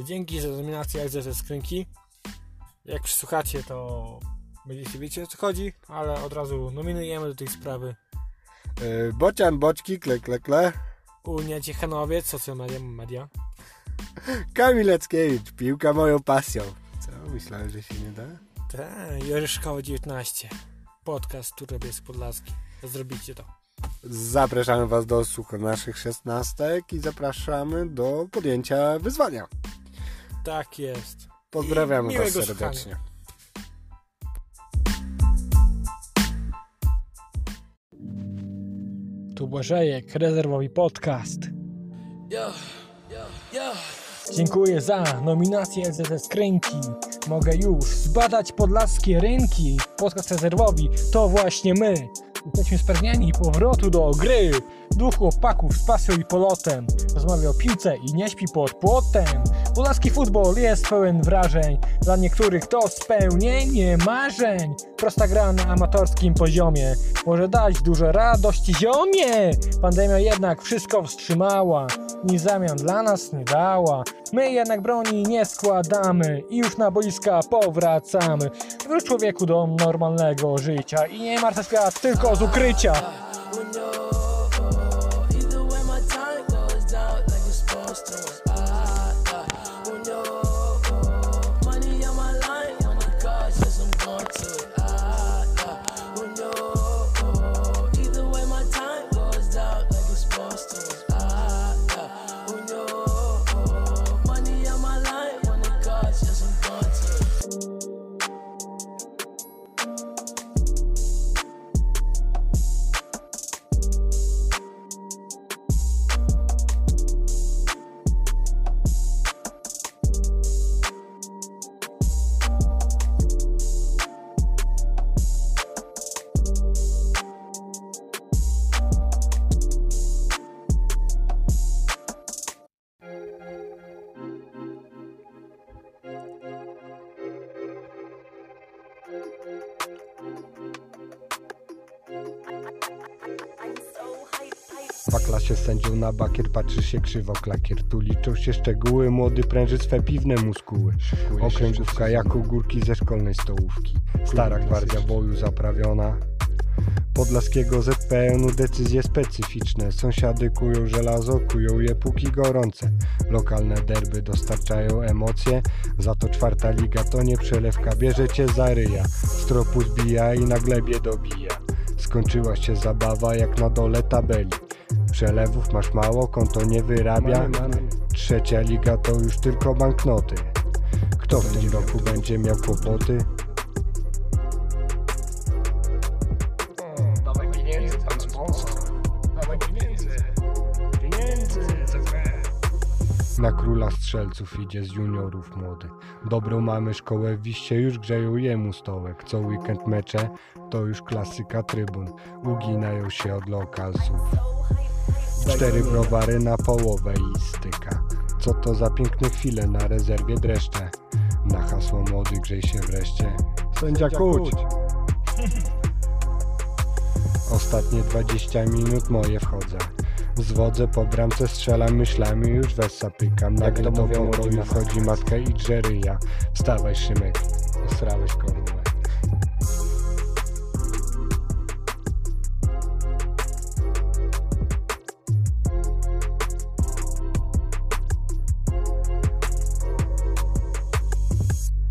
E, Dzięki za nominację ze skrzynki. Jak przysłuchacie, to będziecie wiecie o co chodzi, ale od razu nominujemy do tej sprawy Yy, Bocian, boczki, kle, kle, kle. Unia Ciechanowiec, social media, media. Kamil Leckiewicz, piłka moją pasją. Co? Myślałem, że się nie da? Tak, Joryszkowo 19. Podcast Turabiesk Podlaski. Zrobicie to. Zapraszamy Was do słuchu naszych szesnastek i zapraszamy do podjęcia wyzwania. Tak jest. Pozdrawiamy Was serdecznie. Tu Błażejek, rezerwowy podcast. Dziękuję za nominację LZS Kręki. Mogę już zbadać podlaskie rynki. Podcast rezerwowy to właśnie my. Jesteśmy spragnieni powrotu do gry. Duch chłopaków z pasją i polotem. Rozmawia o piłce i nie śpi pod płotem. Podlaski futbol jest pełen wrażeń. Dla niektórych to spełnienie marzeń. Prosta gra na amatorskim poziomie. Może dać dużo radości ziomie. Pandemia jednak wszystko wstrzymała. Nic zamian dla nas nie dała. My jednak broni nie składamy i już na boiska powracamy. Wróć człowieku do normalnego życia i nie martw świat tylko z ukrycia. W klasie sędzią na bakier patrzy się krzywo klakier. Tu liczą się szczegóły, młody pręży swe piwne muskuły. Okręgówka jako górki ze szkolnej stołówki. Stara gwardia boju zaprawiona. Podlaskiego ZPN-u decyzje specyficzne. Sąsiady kują żelazo, kują je póki gorące. Lokalne derby dostarczają emocje, za to czwarta liga to nie przelewka. Bierze cię za ryja, stropu zbija i na glebie dobija. Skończyła się zabawa jak na dole tabeli. Przelewów masz mało, konto nie wyrabia. Trzecia liga to już tylko banknoty. Kto w tym roku będzie miał kłopoty? Dawaj pieniędzy, pan sponsor. Na króla strzelców idzie z juniorów młody. Dobrą mamy szkołę w Wiście, już grzeją jemu stołek. Co weekend mecze to już klasyka trybun. Uginają się od lokazów. Cztery browary na połowę i styka. Co to za piękne chwile na rezerwie dreszcze. Na hasło młody grzej się wreszcie. Sędzia kuć! Ostatnie 20 minut moje wchodzę. Zwodzę po bramce, strzelam myślami, już wessa pykam. Nagle do pokoju wchodzi matka i drzeryja. Wstawaj Szymek, osrałeś konia.